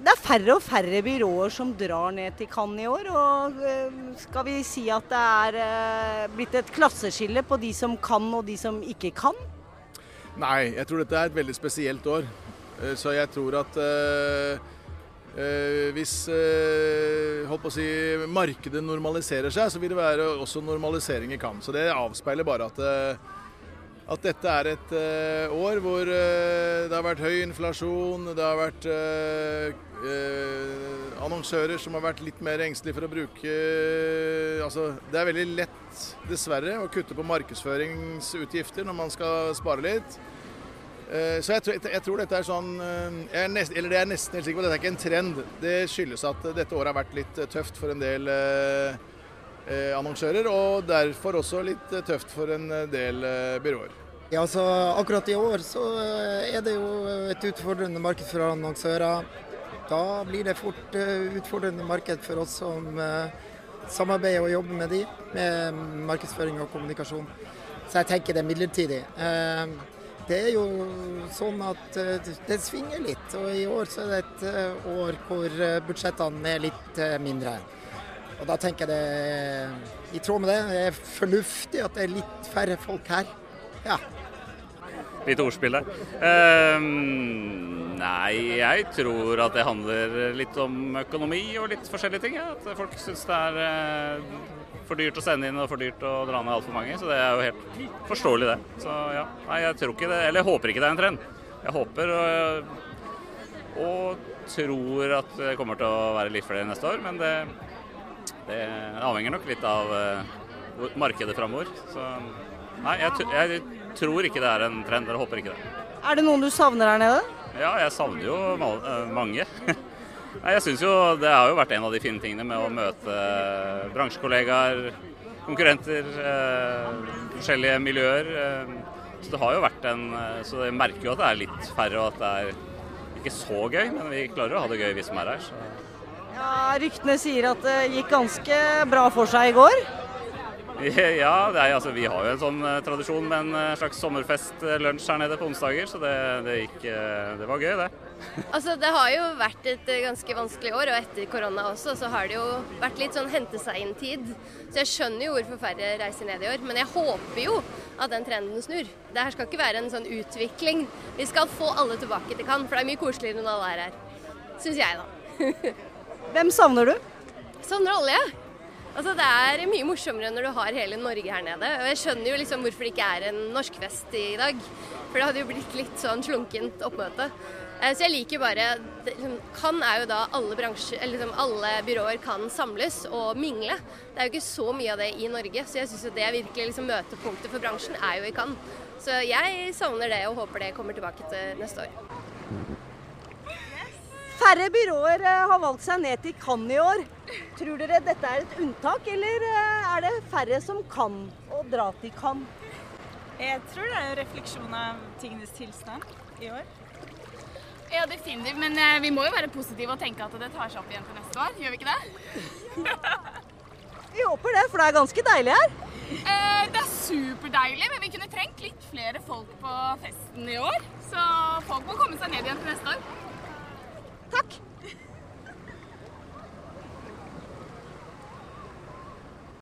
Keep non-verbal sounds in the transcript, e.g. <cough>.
det er færre og færre byråer som drar ned til Cannes i år. og eh, Skal vi si at det er eh, blitt et klasseskille på de som kan og de som ikke kan? Nei, jeg tror dette er et veldig spesielt år. Eh, Så jeg tror at eh, eh, hvis å si, markedet normaliserer seg, så vil det være også normalisering i Cannes. Så det avspeiler bare at, at dette er et uh, år hvor uh, det har vært høy inflasjon, det har vært uh, annonsører som har vært litt mer engstelige for å bruke Altså, det er veldig lett, dessverre, å kutte på markedsføringsutgifter når man skal spare litt. Så jeg tror, jeg tror dette er sånn jeg er nest, Eller det er nesten helt sikker på, dette er ikke en trend. Det skyldes at dette året har vært litt tøft for en del annonsører, og derfor også litt tøft for en del byråer. Ja, altså Akkurat i år så eh, er det jo et utfordrende marked for annonsører. Da blir det fort eh, utfordrende marked for oss som eh, samarbeider og jobber med de, med markedsføring og kommunikasjon. Så jeg tenker det er midlertidig. Eh, Det er jo sånn at eh, det svinger litt, og i år så er det et eh, år hvor eh, budsjettene er litt eh, mindre. Og da tenker jeg det i tråd med det, det er fornuftig at det er litt færre folk her. Ja. Litt ordspill der. Um, nei, jeg tror at det handler litt om økonomi og litt forskjellige ting. Ja. At folk syns det er eh, for dyrt å sende inn og for dyrt å dra ned altfor mange. Så det er jo helt forståelig, det. Så ja, nei, jeg tror ikke det, eller jeg håper ikke det er en trend. Jeg håper og, og tror at det kommer til å være litt flere neste år, men det, det avhenger nok litt av øh, markedet framover. Så nei, jeg, jeg tror ikke det er en trend, eller håper ikke det. Er det noen du savner her nede? Ja, jeg savner jo øh, mange. <laughs> Nei, jeg synes jo Det har jo vært en av de fine tingene med å møte bransjekollegaer, konkurrenter, eh, forskjellige miljøer. eh, Så det har jo vært en eh, Så jeg merker jo at det er litt færre, og at det er ikke så gøy, men vi klarer å ha det gøy, vi som er her. Så. Ja, Ryktene sier at det gikk ganske bra for seg i går. Ja, det er, altså, vi har jo en sånn eh, tradisjon med en eh, slags sommerfest-lunsj her nede på onsdager, så det, det, gikk, eh, det var gøy, det. <laughs> Altså, Det har jo vært et eh, ganske vanskelig år, og etter korona også, så har det jo vært litt sånn hente seg inn tid. Så jeg skjønner jo hvorfor færre reiser ned i år, men jeg håper jo at den trenden snur. Det her skal ikke være en sånn utvikling. Vi skal få alle tilbake til Cannes, for det er mye koseligere når alle er her. Syns jeg, da. <laughs> Hvem savner du? Savner alle, jeg. Altså, det er mye morsommere når du har hele Norge her nede. Og jeg skjønner jo liksom hvorfor det ikke er en norskfest i dag. For det hadde jo blitt litt sånn slunkent oppmøte. Eh, Så jeg liker bare liksom, er jo da alle bransjer, liksom alle byråer kan samles og mingle. Det er jo ikke så mye av det i Norge, så jeg syns det er virkelig liksom møtepunktet for bransjen er jo i Cannes. Så jeg savner det og håper det kommer tilbake til neste år. Færre byråer eh, har valgt seg ned til Cannes i år. Tror dere dette er et unntak, eller eh, er det færre som kan å dra til Cannes? Jeg tror det er en refleksjon av tingenes tilstand i år. Ja, definitivt. Men eh, vi må jo være positive og tenke at det tar seg opp igjen til neste år. Gjør vi ikke det? <laughs> Vi håper det, for det er ganske deilig her. Eh, det er superdeilig, men vi kunne trengt litt flere folk på festen i år. Så folk må komme seg ned igjen til neste år.